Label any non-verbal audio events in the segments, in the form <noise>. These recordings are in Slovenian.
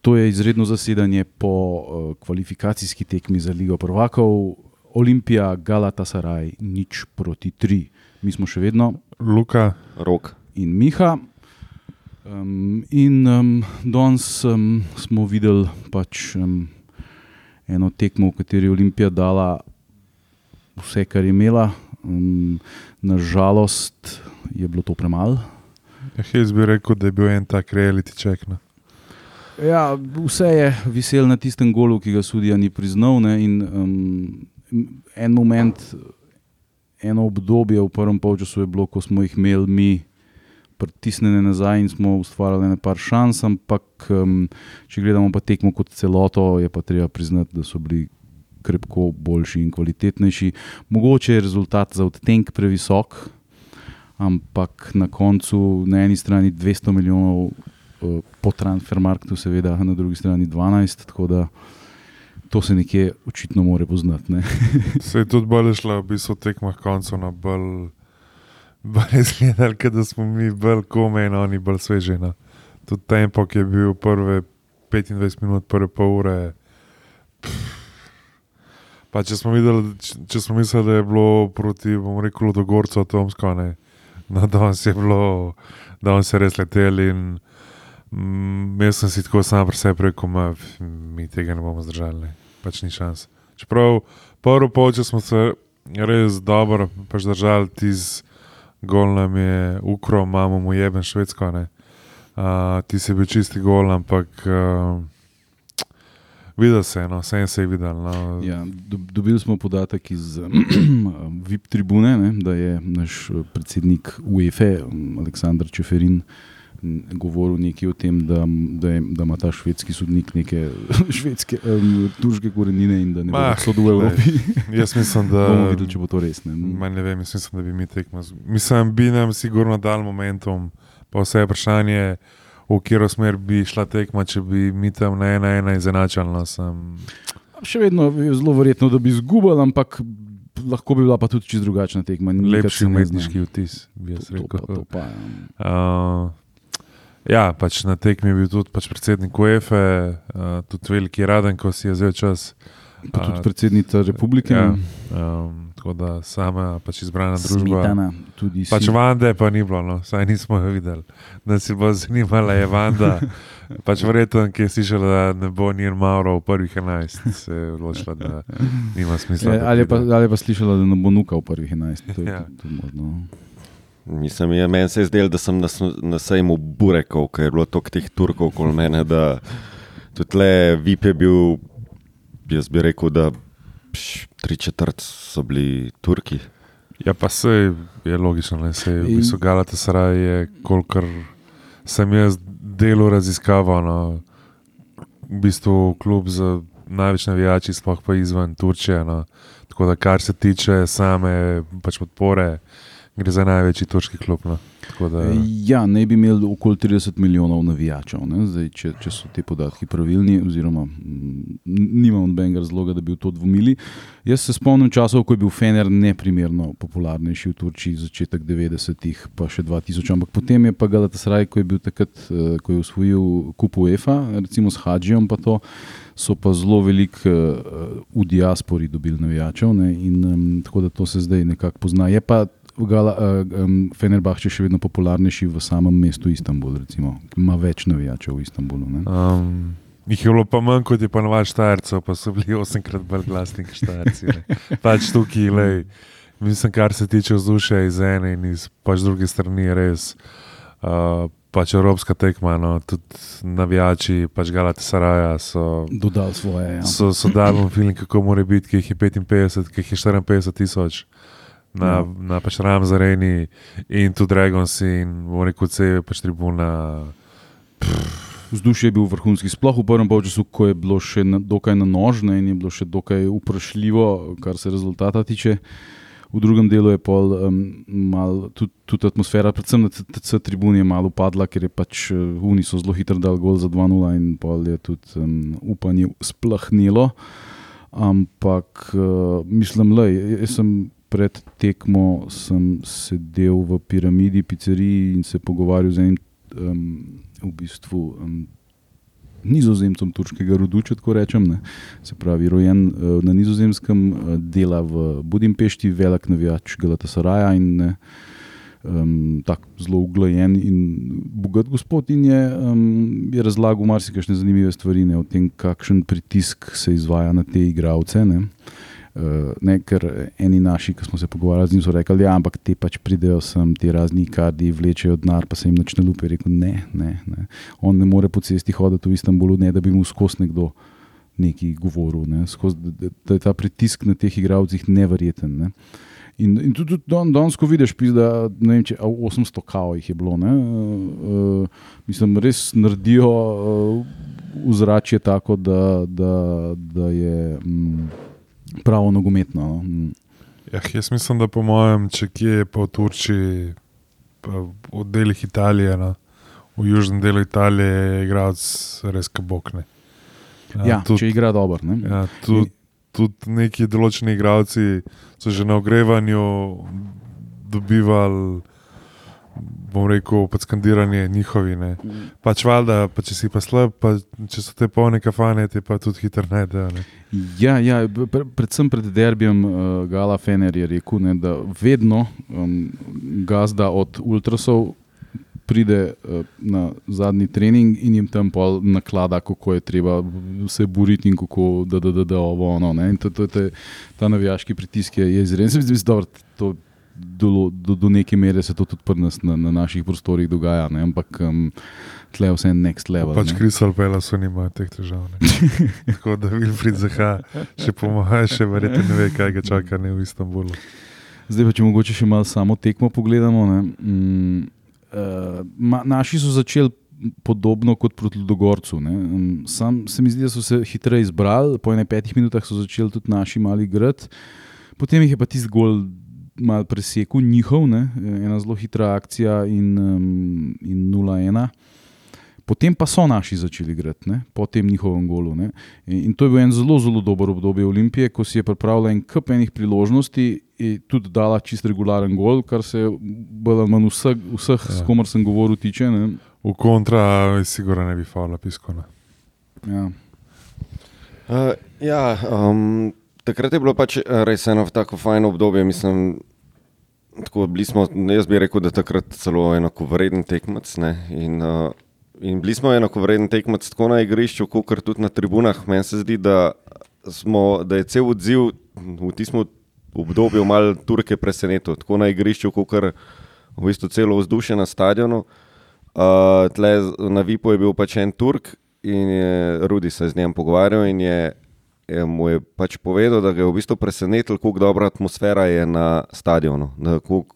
To je izredno zasedanje po uh, kvalifikacijski tekmi za Ligo Prvakov, Olimpija, Galatasaraj, nič proti tri. Mi smo še vedno Luka, Rok. in Miha. Um, in um, danes um, smo videli pač, um, eno tekmo, v kateri je Olimpija dala vse, kar je imela. Um, Nažalost je bilo to premalo. jaz bi rekel, da je bil en tak reality check. No. Ja, vse je viselo na tistem golu, ki ga sudija ni priznal. Ne, in, um, en moment, eno obdobje v prvem polčasu je bilo, ko smo jih imeli mi pritisnjene nazaj in smo ustvarjali nekaj šans, ampak um, če gledamo pa tekmo kot celoto, je pa treba priznati, da so bili krepko boljši in kvalitetnejši. Mogoče je rezultat za odtenek previsok, ampak na koncu na eni strani 200 milijonov po transfermarktu, seveda na drugi strani 12, tako da to se nekje očitno more poznati. Ne? <laughs> Se je tudi bolj šla, v bistvu tekmah koncev na bolj, izgledali, kot da smo mi bolj kome in oni bolj sveži. No. Tudi tempo, ki je bil prve 25 minut, prve pol ure. pff. Pa če smo, videli, če smo mislili, da je bilo proti, bomo rekel, Dogorcu atomsko, ne. No, danes je bilo, danes je res letel in mm, jaz sem si tako sam pri sebi rekel, f- mi tega ne bomo zdržali, pač ni šans. Čeprav prvo polčas smo se res dobro pač držali, tiz gol nam je ukro, imamo mu jeben švedsko, ne. Uh, ti si bil čisti gol, ampak uh, videl se je, no, vse se je videl. No. Ja, do, dobili smo podatek iz <clears throat> VIP tribune, ne, da je naš eh, predsednik UEFA, m, Aleksandr Čeferin, m, govoril nekaj o tem, da, da, je, da ima ta švedski sodnik neke <laughs> švedske, um, turške korenine in da ne bo Mah, sodu v Evropi. Jaz mislim, da. <laughs> bomo videli, če bo to res. Ne. Ne vem, jaz mislim, da bi mi tekmo. Mislim, bi nam sigurno dal momentum, pa vse je vprašanje, v katero smer bi šla tekma, če bi mi tam na ena ena izenačali. No, sem, Še vedno je zelo verjetno, da bi izgubili, ampak lahko bi bila pa tudi čisto drugačna tekma. lepši ne umetniški vtis, bi jaz To, to, pa, rekel. to pa, ja. Uh, ja, pač na tekmi je bil tudi pač predsednik UEFA, uh, tudi veliki raden, ko si je vzel čas. pa tudi predsednica republike. Ja, um, tako da sama pač izbrana družba. Smetana, tudi Pač si. Vande pa ni bilo, no. saj nismo jo videli. Da si bo zanimala je Vanda. <laughs> Pač verjetno, ki je slišala, da ne bo njen Mauro v prvih 11, se je odločila, da nima smisla. Ja, ali, je pa, ali je pa slišala, da ne bo nuka v prvih 11? To je Ja. tudi- možno. Mislim, je, meni se je zdelo, da sem na, na sejmu burekov, ker je bilo toliko teh Turkov okoli mene, da tudi le VIP je bil, jaz bi rekel, da pš, tri četrt so bili Turki. Ja, pa se je logično, da se v In- bistvu Galata Saraj je, kolikor sem jaz delo raziskaval, no, v bistvu klub za največ navijači, sploh pa izven Turčije. No. Tako da, kar se tiče same pač podpore, gre za največji turški klub. No. Da, Ja, ne bi imeli okoli 30 milijonov navijačev? Zdaj, če, če so ti podatki pravilni, oziroma mm, nimam nobenega razloga, da bi v to dvomili. Jaz se spomnim časov, ko je bil Fener neprimerno popularnejši v Turčiji, začetek 90-ih, pa še 2000, ampak potem je pa Galatasaray, ko je bil takrat, eh, ko je usvojil kup UEFA, recimo s Hadžijem, pa to. So pa zelo veliko uh, v diaspori dobili navijačev, ne, in um, tako da to se zdaj nekako pozna. Je pa Gala, uh, um, Fenerbahče še vedno popularnejši v samem mestu Istanbul, recimo, ima več navijačev v Istanbulu. Ne. Um, jih je bilo pa manj kot je pa navad štajercev, pa so bili osemkrat bolj glasni kot štajerci. Pač tukaj, lej, mislim, kar se tiče vzdušja iz ene in iz pač druge strani, res. Uh, pač evropska tekma, no, tudi navijači, pač Galate Saraja so. Dodal svoje. Ja. So, so dali film, kako mora biti, ki jih je 55, ki jih je 54 tisoč. Na, Ja. na pač Ramzareni in tu Dragons in v reku C, pač tribuna. Vzdušje je bil vrhunski, sploh v prvem polčasu, ko je bilo še na, dokaj na nožne in je bilo še dokaj vprašljivo, kar se rezultata tiče. V drugem delu je pol, um, mal, tudi, tudi atmosfera, predvsem na TC tribuni, je malo upadla, ker je pač Uni so zelo hitro dal gol za 2-0 in pol je tudi um, upanje splahnilo. Ampak uh, mislim, da jaz sem pred tekmo sem sedel v piramidi, pizzeriji in se pogovarjal z enim um, v bistvu um, nizozemcem turškega rodu, če tako rečem. Ne. Se pravi, rojen uh, na nizozemskem, uh, dela v Budimpešti, velik navijač Galatasaraja in ne, um, tako zelo uglajen in bogat gospod. In je, um, je razlagal marsikajšne zanimive stvari ne, o tem, kakšen pritisk se izvaja na te igralce. Ne. Ne, ker eni naši, ki smo se pogovarjali z njim, so rekli, da ja, te pač pridejo sem, ti razni kardi, vlečejo denar, pa se jim začne lupi. Rekel, ne, ne, ne. On ne more po cesti hoditi v Istanbulu, ne da bi mu skozi nekdo nekaj govoril. Ne. Skozi, da, je ta pritisk na teh igravcih nevreten. Ne. In, in tudi don, danes, ko vidiš, da vem, če 800 kao jih je bilo, uh, mislim, res naredijo uh, vzračje tako, da, da, da je. Um, pravo nogometno. No. Mm. Ja, jaz mislim, da po mojem, če kje je po Turčiji, pa v delih Italije, no, v južnem delu Italije, je igralec res kabokne. Ja, ja, tud, če igra dobro. Ne? Ja, tudi tud neki določeni igralci so že na ogrevanju dobivali bom rekel, pod skandiranje njihovi. Mm. Pač valjda, pa če si pa slab, pa če so te polne kafane, ti pa tudi hitro najdejo. Ne. Ja, ja, predvsem pred derbijem uh, Gala Fener je rekel, ne, da vedno um, gazda od ultrasov. Pride uh, na zadnji trening in jim tam naklada, kako je treba se boriti, in kako da, da, da, da ovo. No, in to, to, to, ta navijaški pritisk je izreden. Zdi se mi, da do, do, do neke mere se to tudi pri nas na, na naših prostorih dogaja, ne? ampak um, tle je vse next level. Pač Kristal Pela so nima teh težav. <laughs> Tako da Wilfried Zaha še pomaga, še verjete ne ve, kaj ga čaka ne v Istanbulu. Zdaj pa če mogoče še malo samo tekmo pogledamo. Mm, uh, ma, naši so začeli. Podobno kot proti Dogorcu. Um, sam se mi zdi, da so se hitreje izbrali, po enem petih minutah so začeli tudi naši mali grad, potem jih je pa tisti gol malo presekal njihov, ne? ena zelo hitra akcija in, um, in 0-1. Potem pa so naši začeli igrati, po tem njihovem golu. Ne? In to je bil en zelo, zelo dober obdobje Olimpije, ko si je pripravila en kup enih priložnosti in tudi dala čist regularen gol, kar se manj vseh, vseh ja. s komer sem govoril, tiče. Ne? V kontra, sigurno ne bi fala piskona. Ja. Uh, ja, um, takrat je bilo pač eh, res eno tako fajno obdobje. Mislim, tako, smo, jaz bi rekel, da takrat celo enako vreden tekmec. In, uh, in bili smo enako vreden tekmec tako na igrišču, kot tudi na tribunah. Meni se zdi, da, smo, da je cel odziv v tistem obdobju malo Turke presenetil. Tako na igrišču, kot v bistvu celo vzdušje na stadionu. Uh, tle na Vipu je bil pač en Turk in je Rudi se z njim pogovarjal in je je mu je pač povedal, da ga je v bistvu presenetilo, kako dobra atmosfera je na stadionu, kako uh,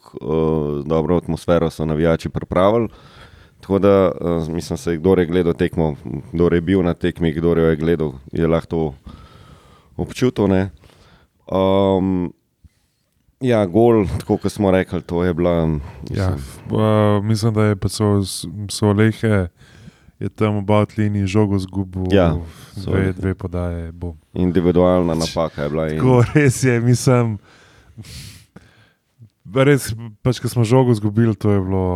dobro atmosfero so navijači pripravili. Tako da, uh, mislim, se kdo je gledal tekmo, kdo je bil na tekmi, kdo je gledal, je lahko občutil. Um, ja, gol, tako kot smo rekli, to je bila. Mislim, ja, uh, mislim da je pa so, so lehe je tam obat liniji žogo zgubil, ja, dve, dve podaje. Bom. Individualna napaka je bila. Tako, res je, mislim. Res, pač, ko smo žogo izgubili, to je bilo,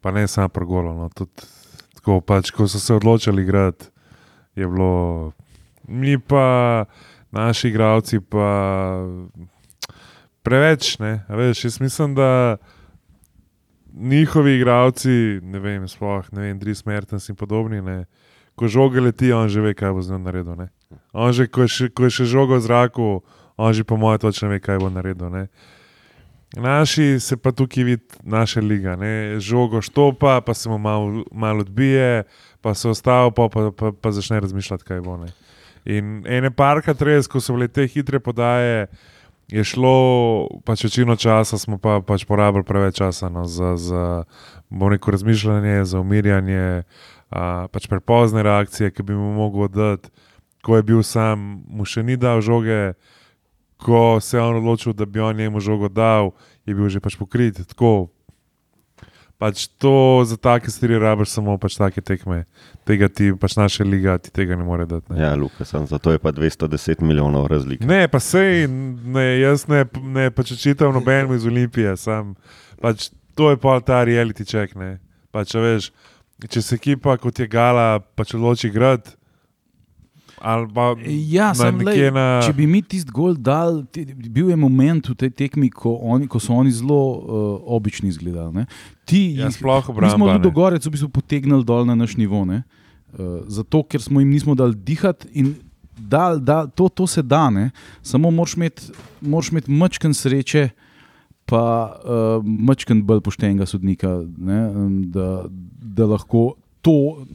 pa ne samo prgolo. No, tako, pač, ko so se odločili igrati, je bilo, mi pa, naši igravci, pa preveč. Ne, veš, jaz mislim, da njihovi igravci, ne vem, sploh ne vem, Dries Mertens in podobni, ne, ko žoge leti, on že ve, kaj bo z njim naredil. Že, ko, je še, ko je še žogo v zraku, on že po mojem točno ve, kaj bo naredil. Ne. Naši se pa tukaj vidi, naša liga, ne. žogo štopa, pa se mu malo mal odbije, pa se ostava, pa, pa, pa, pa začne razmišljati, kaj bo. Ne. In ene parka, res, ko so bile te hitre podaje je šlo, pač večino časa smo pa, pač porabili preveč časa no, za, za neko razmišljanje, za umirjanje, a, pač prepozne reakcije, ki bi mu mogel dati, ko je bil sam, mu še ni dal žoge, ko se je on odločil, da bi on njemu žogo dal, je bil že pač pokrit. Tako, pač to za take stvari rabiš samo pač take tekme. Tega ti pač naše liga ti tega ne more dati. Ne. Ja, Luka, sem, zato je pa 210 milijonov razlik. Ne, pa sej, ne, jaz ne, ne pač čitam nobenemu iz Olimpije, sam pač to je pa ta reality check. Ne. Pač, veš, če se ekipa kot je Gala, pa če loči grad. Ja, sem, lej, na. Če bi mi tisti gol dal, ti- bil je moment v tej tekmi, ko, oni, ko so oni zelo uh, obični izgledali. ne. Ti, Ja, jih- sploh mi smo obramba. ne. Ludogorec v bistvu potegnili dol na naš nivo. ne. Uh, zato, ker smo jim nismo dali dihati in dal, dal, to, to se da, ne. samo moraš imeti moraš imeti mačken sreče. Pa uh, mačken bolj poštenega sodnika, ne, da, da lahko to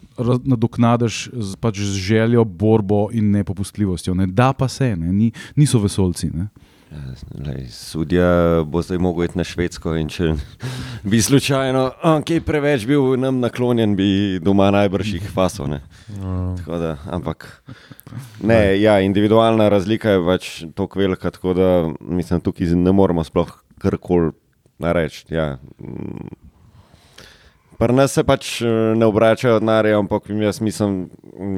nadoknadiš z, pač z željo, borbo in nepopustljivostjo. Ne. Da pa se, ne, ni, niso vesolci. Ne. Ja, lej, sudja bo zdaj mogel iti na Švedsko in če <laughs> bi slučajno kaj preveč bil nam naklonjen, bi doma najbrž jih fasal. ne. No. Tako Da, ampak ne, ja, individualna razlika je pač tako velika, tako da mislim, tukaj ne moremo sploh karkoli reči. Ja. Pri nas se pač eh, ne obračajo denarja, ampak jaz mislim,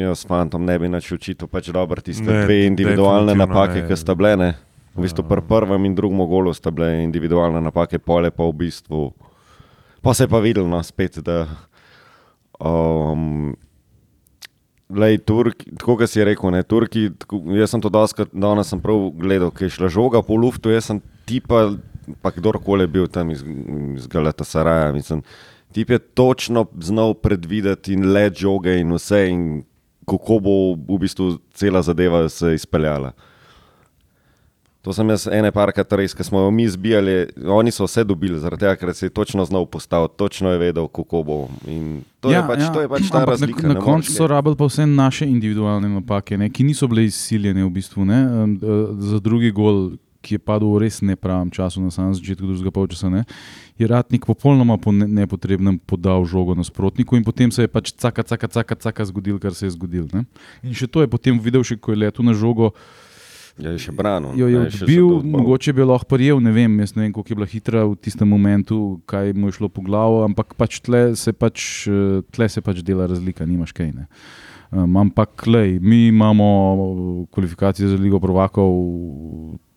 jaz s fantom ne bi nič učil, pač dobro tiste Ne, dve individualne napake, ne. ki sta bile. Ne. V bistvu pri prvem in drugem golu sta bile individualne napake, pole pa v bistvu. Pa se je pa videlo, no, spet, da um, Lej, Turki, tako kot si rekel, ne, Turki, tako, jaz sem to doskrat, danes sem prav gledal, ki je šla žoga po luftu, jaz sem tipa, pa kdorkoli je bil tam iz, iz Galata Saraja, mislim, tip je točno znal predvideti in let žoge in vse in kako bo v bistvu cela zadeva se izpeljala. To sem jaz ene parkrat res, ki smo jo mi zbijali, oni so vse dobili, zaradi tega, ker se je točno znal postaviti, točno je vedel, kako bo. In to, ja, je, pač, ja. to je pač ta Ampak razlika. Na, na koncu so rabili pa vse naše individualne napake, ne, ki niso bile izsiljene v bistvu. Ne, eh, za drugi gol, ki je padel v res nepravem času, na samem začetku drugega polčasa, ne, je Ratnik popolnoma po ne, nepotrebnem podal žogo nasprotniku in potem se je pač caka, caka, caka, caka zgodil, kar se je zgodil. Ne. In še to je potem videl, še ko je letel na žogo. Ja, je še branil. Jo je odbil, mogoče bi lahko prijel, ne vem, jaz ne vem, koliko je bila hitra v tistem momentu, kaj mu je šlo po glavu, ampak pač tle se pač, eh, tle se pač dela razlika, nimaš kaj. Ne. Um, ampak, lej, mi imamo kvalifikacije za Ligo Provakov,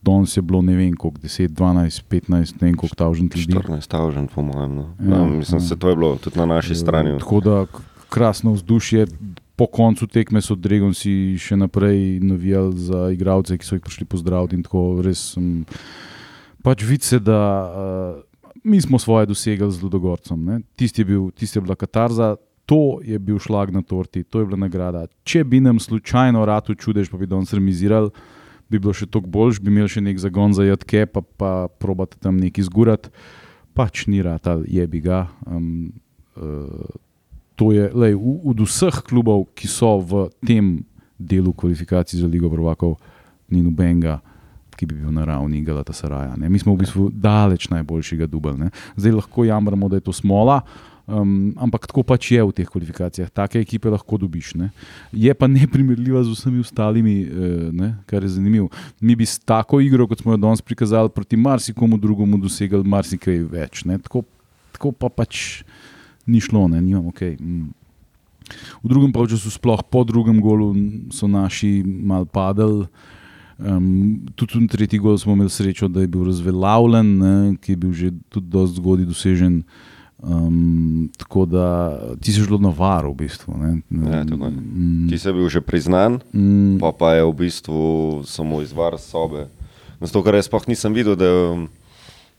danes je bilo ne vem koliko, 10, 12, 15, ne vem koliko tavžen ljudi. 14 stavžen, po mojem. No. Ja, Ja, mislim, ja. se to je bilo tudi na naši strani. Eh, Tako da krasno vzdušje. Po koncu tekme so Dregonci še naprej navijali za igralce, ki so jih prišli pozdraviti. in tako Res sem pač vid se, da uh, mi smo svoje dosegli z Ludogorcem. Tisti je, bil, tisti je bila katarza, to je bil šlag na torti, to je bila nagrada. Če bi nam slučajno rado čudež, pa bi danes remizirali, bi bilo še toliko boljš, bi imeli še nek zagon za jadke, pa, pa probate tam nekaj zgurati. Pač ni rata, je bi ga. Um, uh, to je lej, v, od vseh klubov, ki so v tem delu kvalifikacij za Ligo Prvakov, ni nobenega, ki bi bil na ravni Galata Saraja. Ne. Mi smo v bistvu daleč najboljšega dubla. Zdaj lahko jamramo, da je to smola. Um, ampak tako pač je v teh kvalifikacijah, take ekipe lahko dobiš. Ne. Je pa neprimerljiva z vsemi ostalimi, eh, ne, kar je zanimivo. Mi bi s tako igro, kot smo jo danes prikazali, proti marsikomu drugemu dosegli marsikaj več. Ne. Tako, tako pa pač ni šlo, ne, nimamo kaj. Mm. V drugem polčasu, sploh po drugem golu, so naši mal padali. Um, tudi v tretji gol smo imeli srečo, da je bil razveljavljen, ki je bil že tudi dosti zgodaj dosežen. Um, tako da ti si zelo navaren, v bistvu. Ne. Ja, tako je. Mm, Ti si bil že priznan, mm, pa, pa je v bistvu samo izvar sobe. Zato, ker jaz sploh nisem videl, da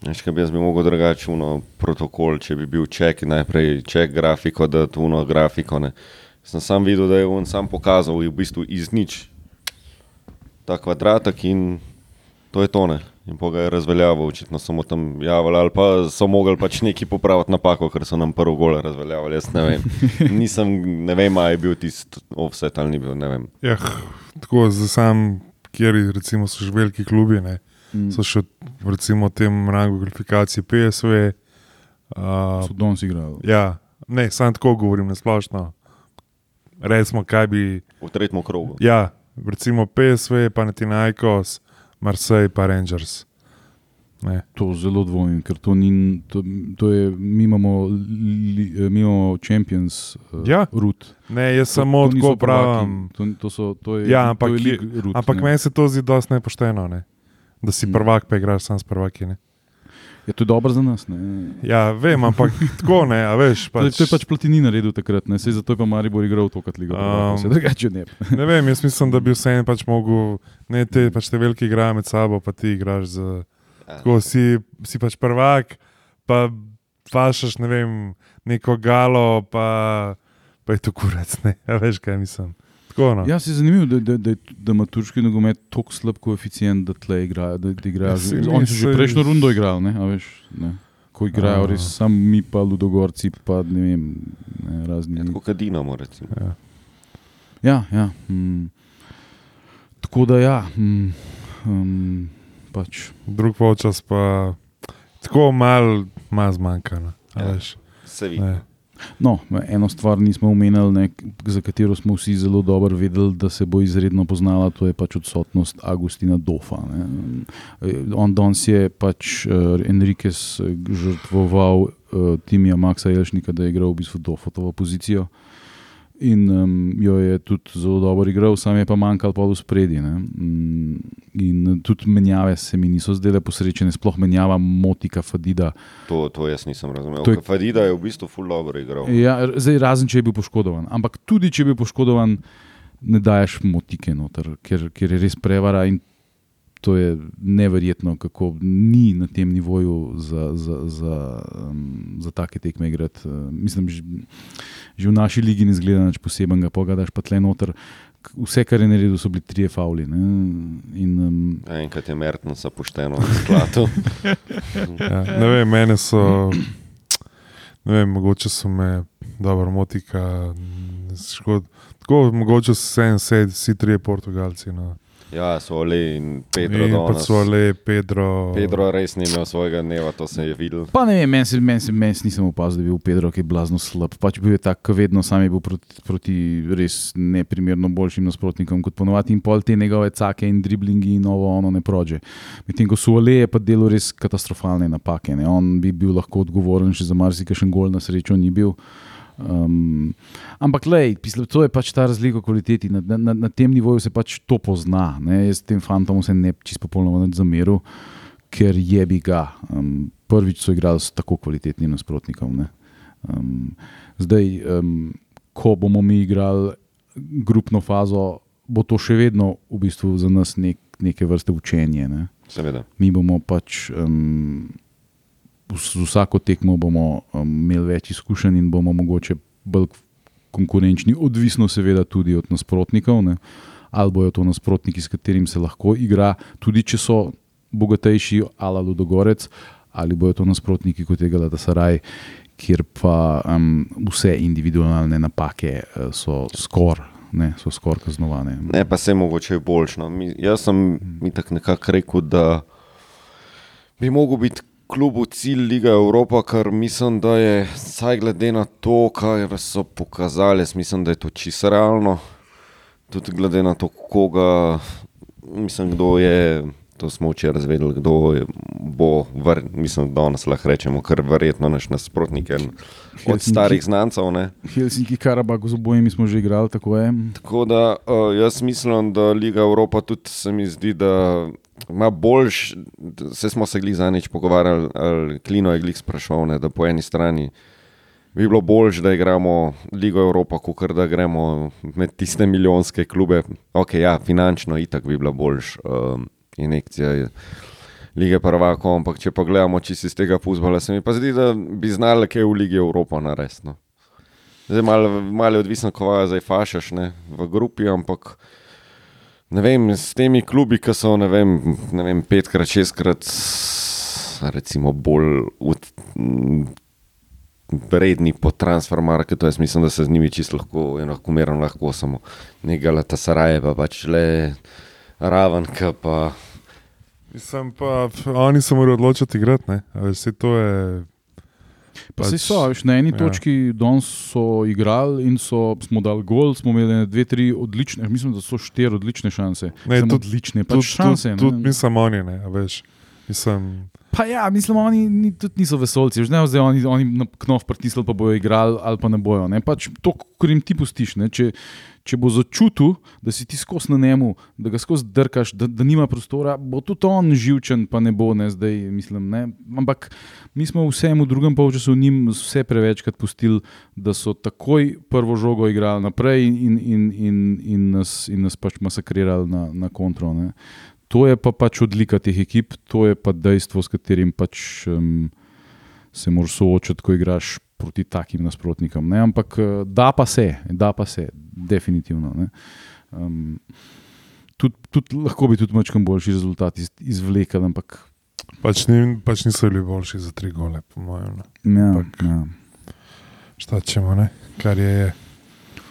veš, bi jaz bi mogel drugače uno protokol, če bi bil ček, najprej ček grafiko, da tu uno grafiko. Ne. Sem sam videl, da je on sam pokazal v bistvu iz nič ta kvadratek in to je tone. In pa ga je razveljavil, očitno samo tam javljali, ali pa so mogli pač neki popraviti napako, ker so nam prvo gole razveljavili. Jaz ne vem. Nisem, ne vem, ali je bil tisti offset ali ni bil, ne vem. Ja, tako za sam, kjer recimo, so že veliki klubi, ne, mm, so še recimo v tem rangu kvalifikacij PSV. Uh, so danes igrali. ja, ne, samo tako govorim, na splošno. Recimo, kaj bi. V tretjem krogu. Ja, recimo PSV, pa Natinajkos, Marseille, pa Rangers. Ne. To zelo dvomim, ker to ni. To, to je, mi, imamo, li, eh, mi imamo Champions, uh, Ja. Root. ne, jaz samo to tako pravim. To, to so, to je, Ja, ampak to je root, Ampak ne. meni se to zdi dosti nepošteno, ne? da si Mm. prvak, pa igraš sam s prvaki. Ne? Je to dobro za nas. Ne? Ja, vem, ampak <laughs> tako ne, a veš. Pač... To je pač platini naredil takrat, ne? Sej zato je pa Maribor igral to, kot liga. Um, drugače ne. ne vem, jaz mislim, da bi vseeno pač mogel, ne te, pač te veliki igrajo med sabo, pa ti igraš z. Ja. Tako si, si pač prvak, pa fašaš, ne vem, neko galo, pa, pa je to kurec, ne, a veš kaj mislim. Tako, no. Ja, se je zanimivo, da, da, da, da ima turški nogomet tako slab koeficient, da tle igrajo. Da, da igrajo. Ja, Oni so že prejšnjo rundo igrali, ne, a veš. Ne. Ko igrajo, res samo mi, pa Ludogorci, pa ne vem, ne, razni. Ja, kot Dinamo, recimo. Ja, ja. ja mm. Tako da ja. Mm, um, pač. Drug počas pa tako malo mal zmanjka. Ja, se vidi. No, eno stvar nismo omenili, ne, za katero smo vsi zelo dobro vedeli, da se bo izredno poznala, to je pač odsotnost Agustina Dofa. Ne. On danes je pač uh, Enriquez žrtvoval uh, Timija Maxa Jelšnika, da je igral v bistvu Dofotovo pozicijo. In um, jo je tudi zelo dobro igral, sam je pa manjkal pa v spredi. Mm, in tudi menjave se mi niso zdele posrečene, sploh menjava Motika Fadida. To, to jaz nisem razumel. Je, Fadida je v bistvu full dobro igral. Ja, zdaj, razen če je bil poškodovan. Ampak tudi če je bil poškodovan, ne daješ Motike noter, ker, ker je res prevara. To je neverjetno, kako ni na tem nivoju za, za, za, um, za take tekme igrati. Uh, mislim, že, že v naši ligi ne zgleda nič posebnega, pogledaš pa tle noter. Vse, kar je naredil, so bili tri fauli. In, um, enkrat je Mertno zapušteno v skladu. <laughs> ja, ne vem, mene so, ne vem, mogoče so me dobro motika. Škod, tako, mogoče so vse, vsi trije Portugalci. No. Ja, so le in Pedro. In pa so le Pedro. Pedro res ni imel svojega dneva, to se je videl. Pa ne vem, meni se men, men, nisem opazil, da je bil Pedro, ki je blazno slab. Pač bil je tak, vedno sam je bil proti, proti res neprimerno boljšim nasprotnikom kot ponovadi in pol te njegove cake in driblingi in novo ono ne prođe. Medtem ko so le je pa delo res katastrofalne napake. Ne? On bi bil lahko odgovoren še za marsikaj še gol, na srečo ni bil. Um, ampak, lej, pisle, to je pač ta razlika v kvaliteti. Na, na, na tem nivoju se pač to pozna. Ne? Jaz tem fantom se ne čisto popolnoma zameru, ker je bi ga. Um, prvič so igrali s tako kvalitetnim nasprotnikom. Um, zdaj, um, ko bomo mi igrali grupno fazo, bo to še vedno v bistvu za nas nek, neke vrste učenje. Ne? Mi bomo pač. Um, z vsako tekmo bomo um, imeli več izkušenj in bomo mogoče bolj konkurenčni, odvisno seveda tudi od nasprotnikov, ne? ali bojo to nasprotniki, s katerim se lahko igra, tudi če so bogatejši, ali Ludogorec, ali bojo to nasprotniki kot tega, da se raj. Ker pa um, vse individualne napake uh, so skoraj skor kaznovane. Ne, pa se mogoče boljšno. Jaz sem mi tako nekako rekel, da bi mogel biti klubu cilj Liga Evropa, kar mislim, da je, saj glede na to, kar so pokazali, mislim, da je to čisto realno. Tudi glede na to, koga, mislim, kdo je, to smo včeraj razvedeli, kdo je, bo, ver, mislim, da danes lahko rečemo, kar verjetno naš nasprotnik od Helsinki, starih znancev. Ne. Helsinki, Karabak, z obojimi smo že igrali, tako je. Tako da uh, jaz mislim, da Liga Evropa tudi se mi zdi, da ima boljš, se smo se glih zanič pogovarjali, ali Klino je glih sprašoval, ne, da po eni strani bi bilo bolj, da igramo Ligo Evropa, kot da gremo med tiste milijonske klube. Ok, ja, finančno itak bi bila boljš um, injekcija. Lige prvako, ampak če pogledamo čisto iz tega fuzbola, se mi pa zdi, da bi znali kaj v Ligi Evropa narediti. No. Zdaj malo mal je odvisno, ko zdaj fašaš ne, v grupi, ampak ne vem, s temi klubi, ki so ne vem, ne vem petkrat, šestkrat, recimo bolj vredni po transfermarketu, jaz mislim, da se z njimi čisto lahko, enako merno lahko samo nekaj leta Saraje, pa pač le raven, ki pa. Mislim pa, oni se morajo odločiti igrati, vse to je. Pa pač, so, viš, na eni ja. točki danes so igrali in so, smo dali gol, smo imeli dve, tri odlične, mislim, da so štiri odlične šanse. Ne, tudi odlične, pač tud, šanse. Tudi tud, mislim, oni ne, veš. Mislim, Pa ja, mislim, oni ni, tudi niso vesolci, že ne zdaj oni, oni na knof pritisnili, pa bojo igrali ali pa ne bojo. Ne? Pač to, kar jim ti pustiš. Ne? Če, če bo začutil, da si ti skozi na njemu, da ga skozi drkaš, da, da nima prostora, bo tudi on živčen, pa ne bo, ne zdaj, mislim. Ne? Ampak mi smo vsem v drugem polčasu njim vse prevečkrat pustili, da so takoj prvo žogo igrali naprej in, in, in, in, nas, in nas pač masakrirali na, na kontro. Ne? To je pa pač odlika teh ekip, to je pa dejstvo, s katerim pač, um, se moraš soočati, ko igraš proti takim nasprotnikom. Ne? Ampak da pa se, da pa se, definitivno. Um, tudi, tudi, lahko bi tudi mačkam boljši rezultat iz, izvlekel, ampak. Pač, ni, pač niso bili boljši za tri gole, po mojem. Ja, ja. Šta čemo, ne? kar je. je.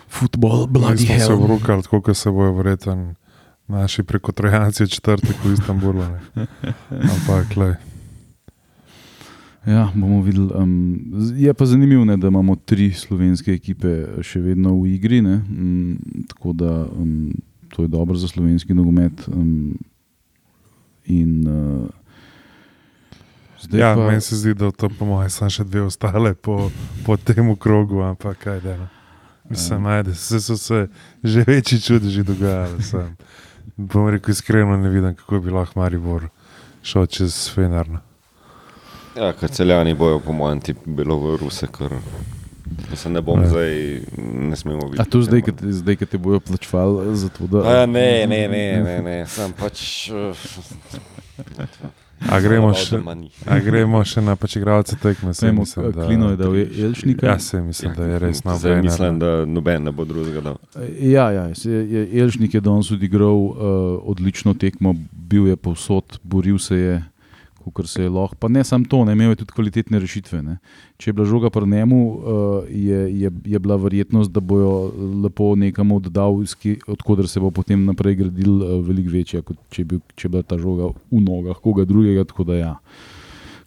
Futbol, blagi. Mi smo se vrukali, kako se bojo vreten naši preko Trojanci četrtek v Istanbulu. Ampak, le. Ja, bomo videli. Um, je pa zanimivo, ne, da imamo tri slovenske ekipe še vedno v igri. Um, tako da um, to je dobro za slovenski nogomet. Um, in, uh, ja, pa... meni se zdi, da to po mojem so še dve ostale po, po tem krogu, ampak kaj da. No. Mislim, da se so se že večji čudeži dogajali. Bom rekel iskreno, ne vidim, kako bi lahko Maribor šel čez Fenarno. Ja, kot celjani bojo, po mojem, ti bilo v Ruse, ker se ne bom ne. zdaj, ne smemo videti. A tu zdaj, zdaj ki te bojo plačvali za to, da. A, ne, ne, ne, ne, ne, sem pač. Uh, A gremo, še, a gremo še na pač igralce tekme. Vemo, Klino je dal Elšnika. Ja, se mislim, da je res noben. Zdaj mislim, da noben ne bo drugega dal. Ja, ja, Elšnik je danes odigral uh, odlično tekmo, bil je povsod, boril se je kar se je lahko. Pa ne samo to, ne imel je tudi kvalitetne rešitve. Ne. Če je bila žoga pri njemu, uh, je, je, je bila verjetnost, da bojo lepo nekam oddal, odkuder se bo potem naprej gradil, uh, veliko večja, kot če bi če bila ta žoga v nogah koga drugega. Tako da ja,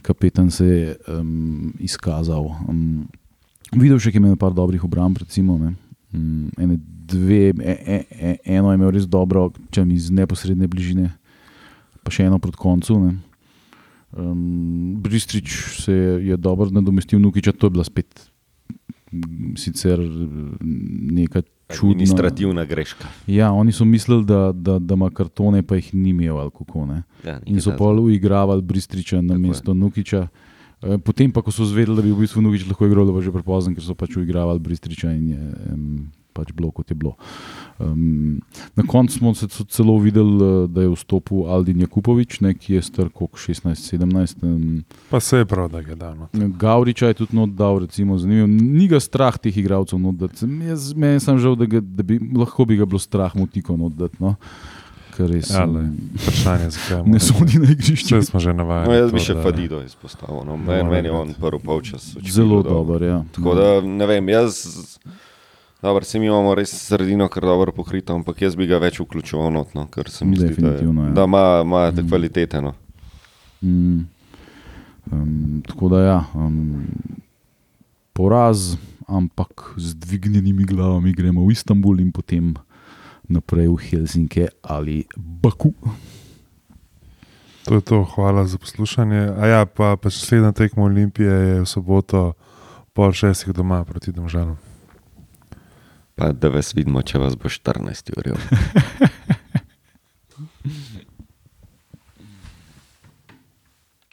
kapetan se je um, izkazal. Um, videl še, ki ima nekaj dobrih obramb, recimo. Ne. Um, dve, e, e, e, eno je imel res dobro, če mi iz neposredne bližine, pa še eno proti koncu. Ne. Um, Bristrič se je, je dobro nadomestil, Nukiča, to je bila spet sicer neka čudna. Administrativna greška. Ja, oni so mislili, da, da, da ima kartone, pa jih ni imel. Kako, ja, In so pa uigravali Bristriča na mesto Nukiča. Potem, pa, ko so zvedeli, da bi v bistvu Nukič lahko igral, da bo že prepozno, ker so pač uigravali Bristriča in je um, pač bilo, kot je bilo. Um, na koncu smo se celo videli, eh, da je vstopil Aldin Jakupovič, ne, ki je star kot 16-17. Um, pa se je prav, da je dal. Gavriča je tudi oddal, recimo, zanimivo. Ni ga strah teh igralcev. Meni sem žal, da, ga, da bi lahko bi ga bilo strah mutiko oddati. No. Res, ja, vprašanje je, zakaj <laughs> ne sodi na igrišče. Vse smo že navajeni. No, jaz bi še Fadido izpostavil. No. Meni men je on prvi polčas. Zelo dober. Ja. Tako da ne vem, jaz. Dobro, mi imamo res sredino, kar dobro pokrito, ampak jaz bi ga več vključeval notno, ker se mi zdi, da, je, ja. da ima, ima te mm. kvalitete. No. Mm. Um, tako da ja, um, poraz, ampak z dvignjenimi glavami gremo v Istanbul in potem naprej v Helsinke ali Baku. To je to, hvala za poslušanje. A ja, pa, pa še naslednja tekma Olimpije je v soboto, pol šestih doma proti Domžalu. Pa da vas vidimo, če vas bo 14 ur. <laughs>